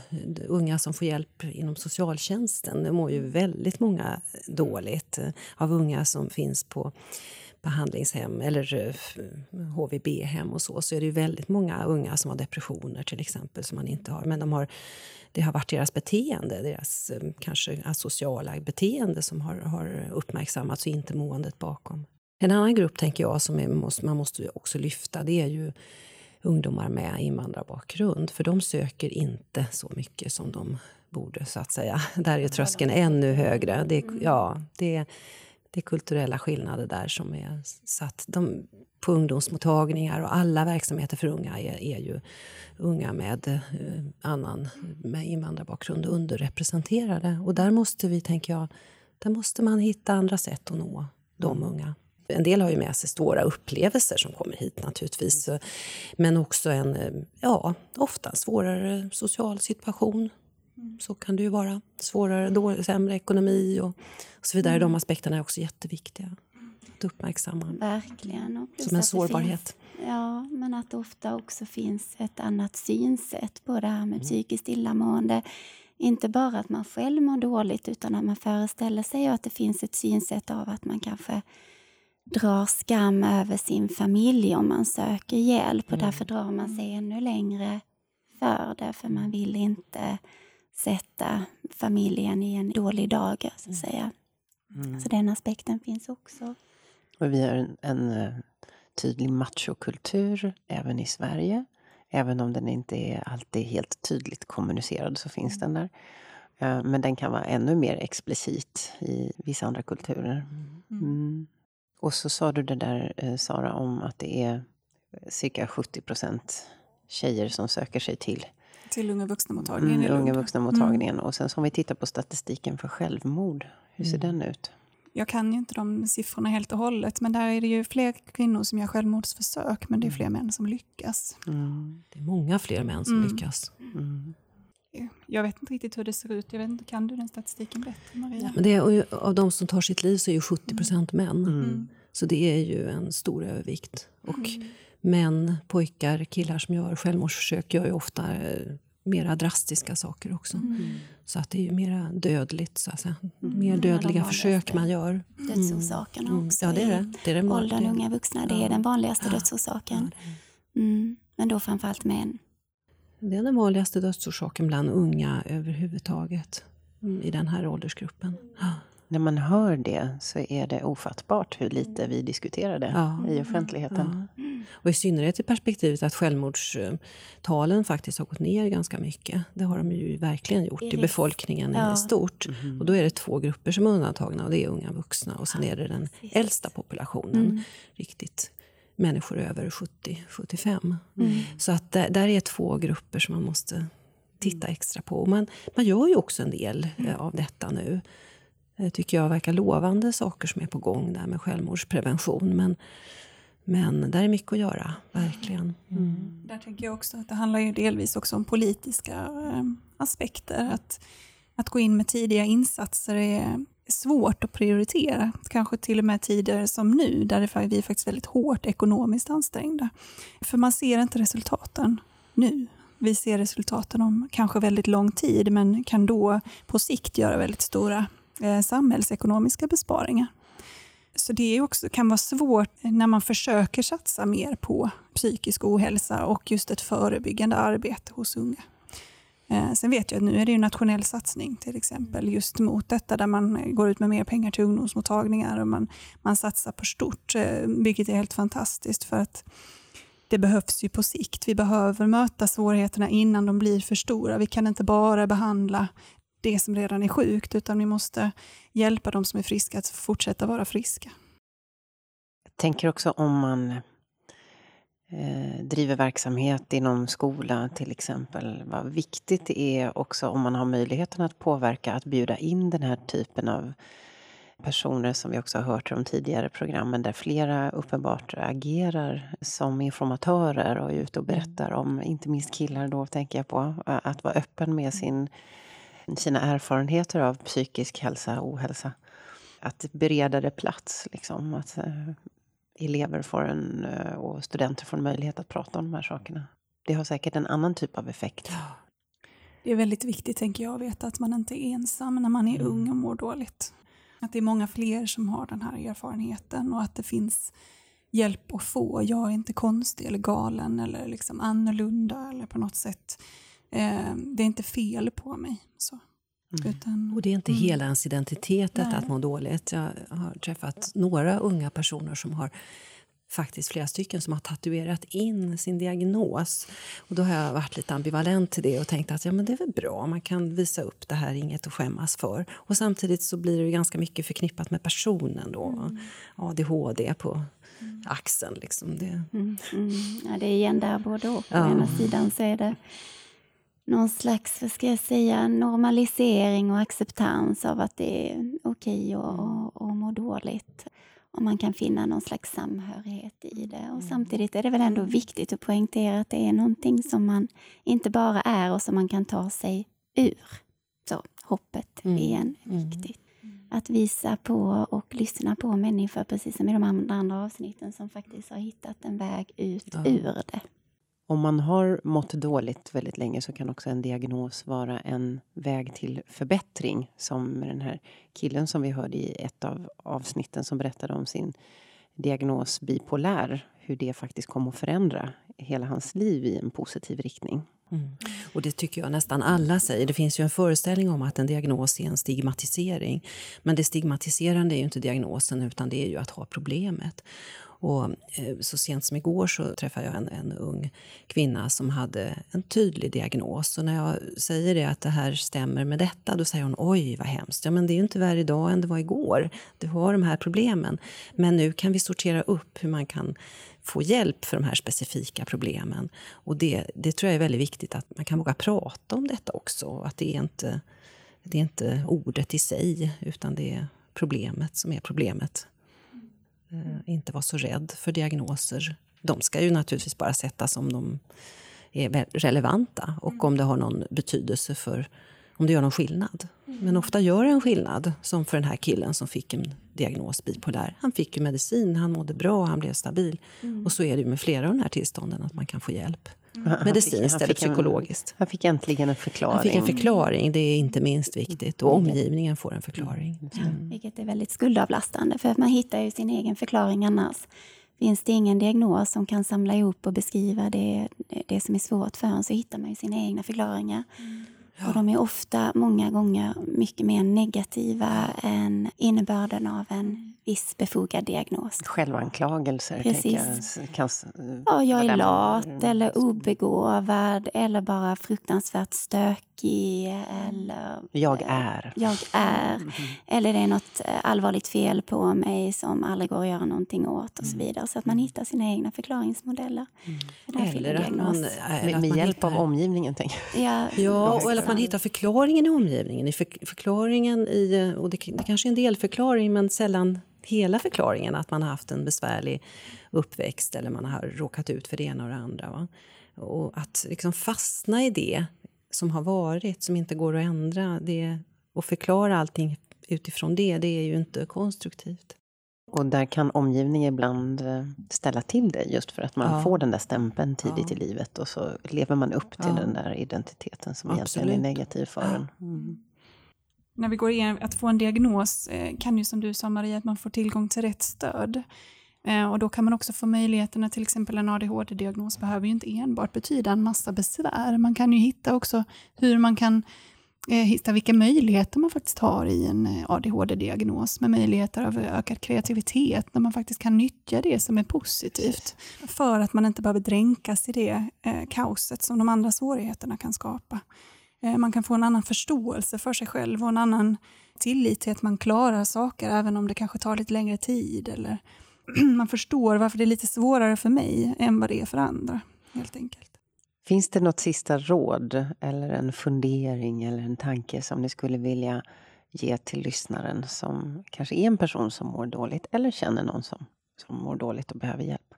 B: unga som får hjälp inom socialtjänsten. Det mår ju väldigt många dåligt eh, av unga som finns på behandlingshem eller eh, HVB-hem och så, så är det ju väldigt många unga som har depressioner till exempel som man inte har. Men de har, det har varit deras beteende, deras eh, kanske asociala beteende som har, har uppmärksammats och inte måendet bakom. En annan grupp tänker jag som är, måste, man måste också lyfta det är ju ungdomar med invandrarbakgrund. För de söker inte så mycket som de borde, så att säga. Där är tröskeln ännu högre. Det, ja, det, det är kulturella skillnader där som är satt de, på ungdomsmottagningar och alla verksamheter för unga är, är ju unga med eh, annan med invandrarbakgrund underrepresenterade. Och där måste vi, tänker jag, där måste man hitta andra sätt att nå de unga. En del har ju med sig svåra upplevelser som kommer hit naturligtvis. Men också en, ja, ofta svårare social situation. Så kan det ju vara. Svårare, dålig, sämre ekonomi och, och så vidare. De aspekterna är också jätteviktiga att uppmärksamma.
D: Verkligen.
B: Som en sårbarhet.
D: Finns, ja, men att det ofta också finns ett annat synsätt på det här med psykiskt illamående. Inte bara att man själv mår dåligt utan att man föreställer sig att det finns ett synsätt av att man kanske drar skam över sin familj om man söker hjälp och mm. därför drar man sig ännu längre för det för man vill inte sätta familjen i en dålig dag så att säga. Mm. Så den aspekten finns också.
A: Och vi har en, en eh, tydlig machokultur även i Sverige. Även om den inte är alltid helt tydligt kommunicerad så finns mm. den där. Eh, men den kan vara ännu mer explicit i vissa andra kulturer. Mm. mm. Och så sa du det där, eh, Sara, om att det är cirka 70 procent tjejer som söker sig till
C: till unga vuxna-mottagningen
A: mm, unga vuxna-mottagningen. Mm. Och sen om vi tittar på statistiken för självmord, hur ser mm. den ut?
C: Jag kan ju inte de siffrorna helt och hållet, men där är det ju fler kvinnor som gör självmordsförsök, men det är fler män som lyckas.
B: Mm. Det är många fler män som mm. lyckas.
C: Mm. Jag vet inte riktigt hur det ser ut. Jag vet inte, kan du den statistiken bättre, Maria? Ja,
B: men det är, av de som tar sitt liv så är ju 70 procent män. Mm. Så det är ju en stor övervikt. Och män, pojkar, killar som gör självmordsförsök gör ju ofta eh, mera drastiska saker också. Mm. Så att det är ju mera dödligt, så att säga. Mm. Mer dödliga försök man gör.
D: Dödsorsakerna mm. också.
B: Ja, det är det. det, är
D: det åldern unga vuxna, det är den vanligaste dödsorsaken. Ja, mm. Men då framförallt män.
B: Det är den vanligaste dödsorsaken bland unga överhuvudtaget i den här åldersgruppen.
A: När man hör det så är det ofattbart hur lite vi diskuterar det ja. i offentligheten. Ja.
B: Och i synnerhet i perspektivet att självmordstalen faktiskt har gått ner ganska mycket. Det har de ju verkligen gjort i befolkningen ja. i stort. Mm. Och då är det två grupper som är undantagna och det är unga vuxna och sen är det den äldsta populationen. Mm. Riktigt människor över 70-75. Mm. Så att där, där, är två grupper som man måste titta extra på. Och man, man gör ju också en del mm. av detta nu. Det tycker jag verkar lovande saker som är på gång där med självmordsprevention. Men, men där är mycket att göra, verkligen.
C: Mm. Där tänker jag också att det handlar ju delvis också om politiska äh, aspekter. Att, att gå in med tidiga insatser är svårt att prioritera. Kanske till och med tider som nu, där vi är faktiskt väldigt hårt ekonomiskt ansträngda. För man ser inte resultaten nu. Vi ser resultaten om kanske väldigt lång tid, men kan då på sikt göra väldigt stora eh, samhällsekonomiska besparingar. Så det också, kan vara svårt när man försöker satsa mer på psykisk ohälsa och just ett förebyggande arbete hos unga. Eh, sen vet jag att nu är det en nationell satsning till exempel just mot detta där man går ut med mer pengar till ungdomsmottagningar och man, man satsar på stort, eh, vilket är helt fantastiskt för att det behövs ju på sikt. Vi behöver möta svårigheterna innan de blir för stora. Vi kan inte bara behandla det som redan är sjukt, utan vi måste hjälpa de som är friska att fortsätta vara friska.
A: Jag tänker också om man eh, driver verksamhet inom skola till exempel, vad viktigt det är också om man har möjligheten att påverka, att bjuda in den här typen av personer som vi också har hört i de tidigare programmen där flera uppenbart agerar som informatörer och är ute och berättar om, inte minst killar då tänker jag på, att vara öppen med sin sina erfarenheter av psykisk hälsa och ohälsa. Att bereda det plats, liksom. Att eh, elever får en, eh, och studenter får en möjlighet att prata om de här sakerna. Det har säkert en annan typ av effekt.
C: Det är väldigt viktigt, tänker jag, att veta att man inte är ensam när man är mm. ung och mår dåligt. Att det är många fler som har den här erfarenheten och att det finns hjälp att få. Jag är inte konstig eller galen eller liksom annorlunda eller på något sätt eh, det är inte fel på mig. Så.
B: Mm. Utan, och det är inte mm. hela ens identitet detta att må dåligt. Jag har träffat några unga personer som har faktiskt flera stycken som har tatuerat in sin diagnos. Och då har jag varit lite ambivalent till det och tänkt att ja, men det är väl bra, man kan visa upp det här, inget att skämmas för. Och samtidigt så blir det ganska mycket förknippat med personen då. Mm. ADHD på mm. axeln liksom. Det.
D: Mm. mm. Ja, det är igen där både och. På ja. ena sidan så är det någon slags, vad ska jag säga, normalisering och acceptans av att det är okej och, och, och må dåligt. Och man kan finna någon slags samhörighet i det. Och mm. Samtidigt är det väl ändå viktigt att poängtera att det är någonting som man inte bara är och som man kan ta sig ur. Så hoppet mm. igen mm. viktigt. Att visa på och lyssna på människor, precis som i de andra avsnitten, som faktiskt har hittat en väg ut ja. ur det.
A: Om man har mått dåligt väldigt länge så kan också en diagnos vara en väg till förbättring. Som med den här killen som vi hörde i ett av avsnitten som berättade om sin diagnos bipolär. Hur det faktiskt kom att förändra hela hans liv i en positiv riktning.
B: Mm. Och det tycker jag nästan alla säger. Det finns ju en föreställning om att en diagnos är en stigmatisering. Men det stigmatiserande är ju inte diagnosen utan det är ju att ha problemet. Och eh, så sent som igår så träffade jag en, en ung kvinna som hade en tydlig diagnos. Och när jag säger det att det här stämmer med detta, då säger hon oj vad hemskt. Ja, men det är ju inte värre idag än det var igår. Du har de här problemen. Men nu kan vi sortera upp hur man kan få hjälp för de här specifika problemen. Och det, det tror jag är väldigt viktigt att man kan våga prata om detta också. Att det är inte, det är inte ordet i sig, utan det är problemet som är problemet. Eh, inte vara så rädd för diagnoser. De ska ju naturligtvis bara sättas om de är relevanta och om det har någon betydelse för om det gör någon skillnad. Men ofta gör det en skillnad, som för den här killen som fick en diagnos bipolär. Han fick ju medicin, han mådde bra, han blev stabil. Mm. Och så är det med flera av de här tillstånden, att man kan få hjälp. Mm. Medicinskt eller psykologiskt.
A: Han fick äntligen en förklaring.
B: Han fick en förklaring, det är inte minst viktigt. Och omgivningen får en förklaring.
D: Mm. mm. Vilket är väldigt skuldavlastande, för man hittar ju sin egen förklaring annars. Finns det ingen diagnos som kan samla ihop och beskriva det, det som är svårt för en så hittar man ju sina egna förklaringar. Mm. Och de är ofta, många gånger, mycket mer negativa än innebörden av en viss befogad diagnos.
A: Självanklagelser?
D: Precis. Jag, kan, ja, jag är lat eller obegåvad eller bara fruktansvärt stökig. Eller,
A: jag är.
D: Jag är. Mm. Eller det är något eh, allvarligt fel på mig som aldrig går att göra någonting åt och så mm. vidare. Så att man hittar sina egna förklaringsmodeller.
B: Mm. Eller att man,
A: med, med hjälp hittar... av omgivningen, tänker
B: jag. Ja, ja eller att man hittar förklaringen i omgivningen. I för, förklaringen i, och det, det kanske är en delförklaring, men sällan hela förklaringen att man har haft en besvärlig uppväxt eller man har råkat ut för det ena och det andra. Va? Och att liksom fastna i det som har varit, som inte går att ändra det, och förklara allting utifrån det, det är ju inte konstruktivt.
A: Och där kan omgivningen ibland eh, ställa till det just för att man ja. får den där stämpeln tidigt ja. i livet och så lever man upp till ja. den där identiteten som Absolut. egentligen är negativ för en. Mm
C: när vi går in, att få en diagnos eh, kan ju som du sa Maria, att man får tillgång till rätt stöd. Eh, och då kan man också få möjligheterna, till exempel en ADHD-diagnos behöver ju inte enbart betyda en massa besvär. Man kan ju hitta också hur man kan eh, hitta vilka möjligheter man faktiskt har i en eh, ADHD-diagnos med möjligheter av ökad kreativitet, när man faktiskt kan nyttja det som är positivt. För att man inte behöver dränkas i det eh, kaoset som de andra svårigheterna kan skapa. Eh, man kan få en annan förståelse för sig själv och en annan tillit till att man klarar saker även om det kanske tar lite längre tid. Eller man förstår varför det är lite svårare för mig än vad det är för andra. helt enkelt.
A: Finns det något sista råd eller en fundering eller en tanke som ni skulle vilja ge till lyssnaren som kanske är en person som mår dåligt eller känner någon som, som mår dåligt och behöver hjälp?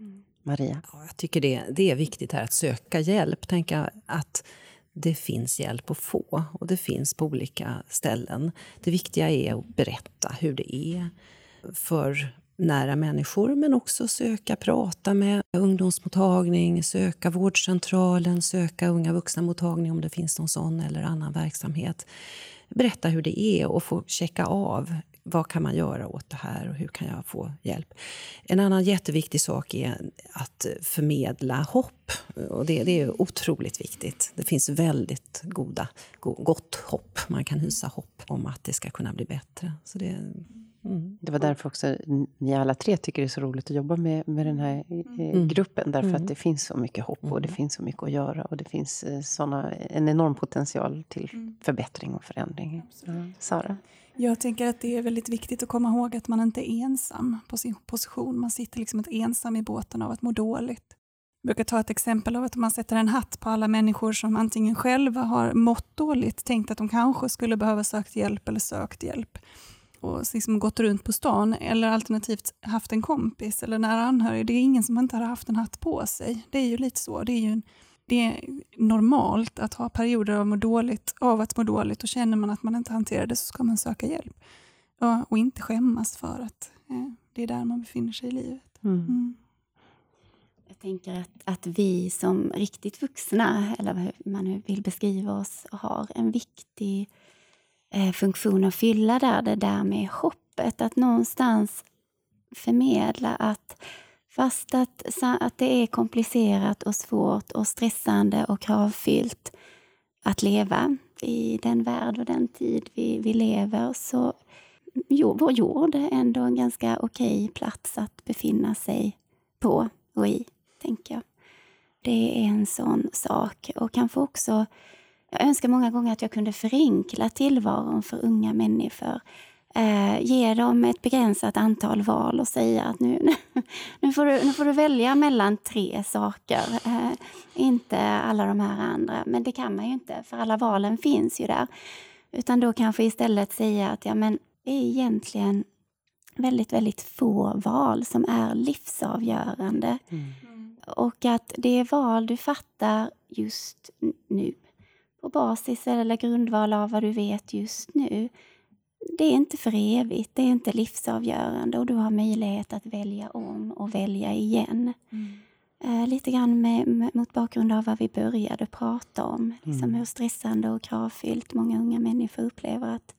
A: Mm. Maria?
B: Ja, jag tycker det, det är viktigt här att söka hjälp. Tänka att det finns hjälp att få och det finns på olika ställen. Det viktiga är att berätta hur det är för nära människor men också söka prata med ungdomsmottagning, söka vårdcentralen, söka unga vuxna-mottagning om det finns någon sån eller annan verksamhet. Berätta hur det är och få checka av vad kan man göra åt det här och hur kan jag få hjälp? En annan jätteviktig sak är att förmedla hopp. Och det, det är otroligt viktigt. Det finns väldigt goda, gott hopp. Man kan hysa hopp om att det ska kunna bli bättre. Så det,
A: mm. det var därför också ni alla tre tycker det är så roligt att jobba med, med den här eh, mm. gruppen. Därför mm. att det finns så mycket hopp och det mm. finns så mycket att göra. Och det finns eh, såna, en enorm potential till mm. förbättring och förändring. Sara?
C: Jag tänker att det är väldigt viktigt att komma ihåg att man inte är ensam på sin position. Man sitter liksom inte ensam i båten av att må dåligt. Jag brukar ta ett exempel av att om man sätter en hatt på alla människor som antingen själva har mått dåligt, tänkt att de kanske skulle behöva sökt hjälp eller sökt hjälp och liksom gått runt på stan eller alternativt haft en kompis eller nära anhörig. Det är ingen som inte har haft en hatt på sig. Det är ju lite så. Det är ju det är normalt att ha perioder av, må dåligt, av att må dåligt och känner man att man inte hanterar det så ska man söka hjälp. Och, och inte skämmas för att eh, det är där man befinner sig i livet. Mm. Mm.
D: Jag tänker att, att vi som riktigt vuxna, eller hur man nu vill beskriva oss, har en viktig eh, Eh, funktion att fylla där, det där med hoppet. Att någonstans förmedla att fast att, att det är komplicerat och svårt och stressande och kravfyllt att leva i den värld och den tid vi, vi lever så jo, vår jord är ändå en ganska okej plats att befinna sig på och i, tänker jag. Det är en sån sak. Och kanske också jag önskar många gånger att jag kunde förenkla tillvaron för unga människor. Eh, ge dem ett begränsat antal val och säga att nu, nu, får, du, nu får du välja mellan tre saker. Eh, inte alla de här andra. Men det kan man ju inte, för alla valen finns ju där. Utan då kanske istället säga att ja, men det är egentligen väldigt, väldigt få val som är livsavgörande. Mm. Och att det är val du fattar just nu på basis eller grundval av vad du vet just nu. Det är inte för evigt, det är inte livsavgörande och du har möjlighet att välja om och välja igen. Mm. Uh, lite grann med, med, mot bakgrund av vad vi började prata om. Liksom mm. Hur stressande och kravfyllt många unga människor upplever att,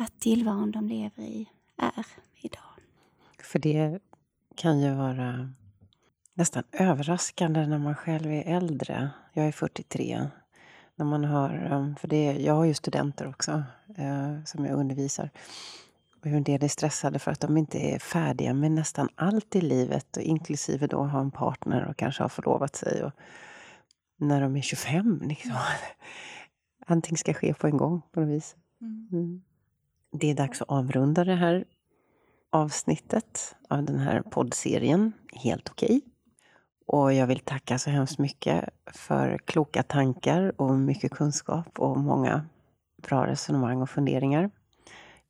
D: att tillvaron de lever i är idag.
A: För det kan ju vara nästan överraskande när man själv är äldre. Jag är 43 när man hör, um, för det, jag har ju studenter också eh, som jag undervisar. Och hur en del är stressade för att de inte är färdiga med nästan allt i livet. Och inklusive då ha en partner och kanske ha förlovat sig. Och när de är 25 liksom. Allting ska ske på en gång på något vis. Mm. mm. Det är dags att avrunda det här avsnittet av den här poddserien Helt okej. Okay. Och jag vill tacka så hemskt mycket för kloka tankar och mycket kunskap och många bra resonemang och funderingar.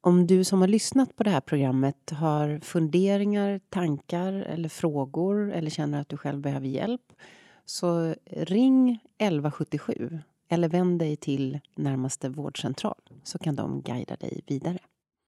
A: Om du som har lyssnat på det här programmet har funderingar, tankar eller frågor eller känner att du själv behöver hjälp så ring 1177 eller vänd dig till närmaste vårdcentral så kan de guida dig vidare.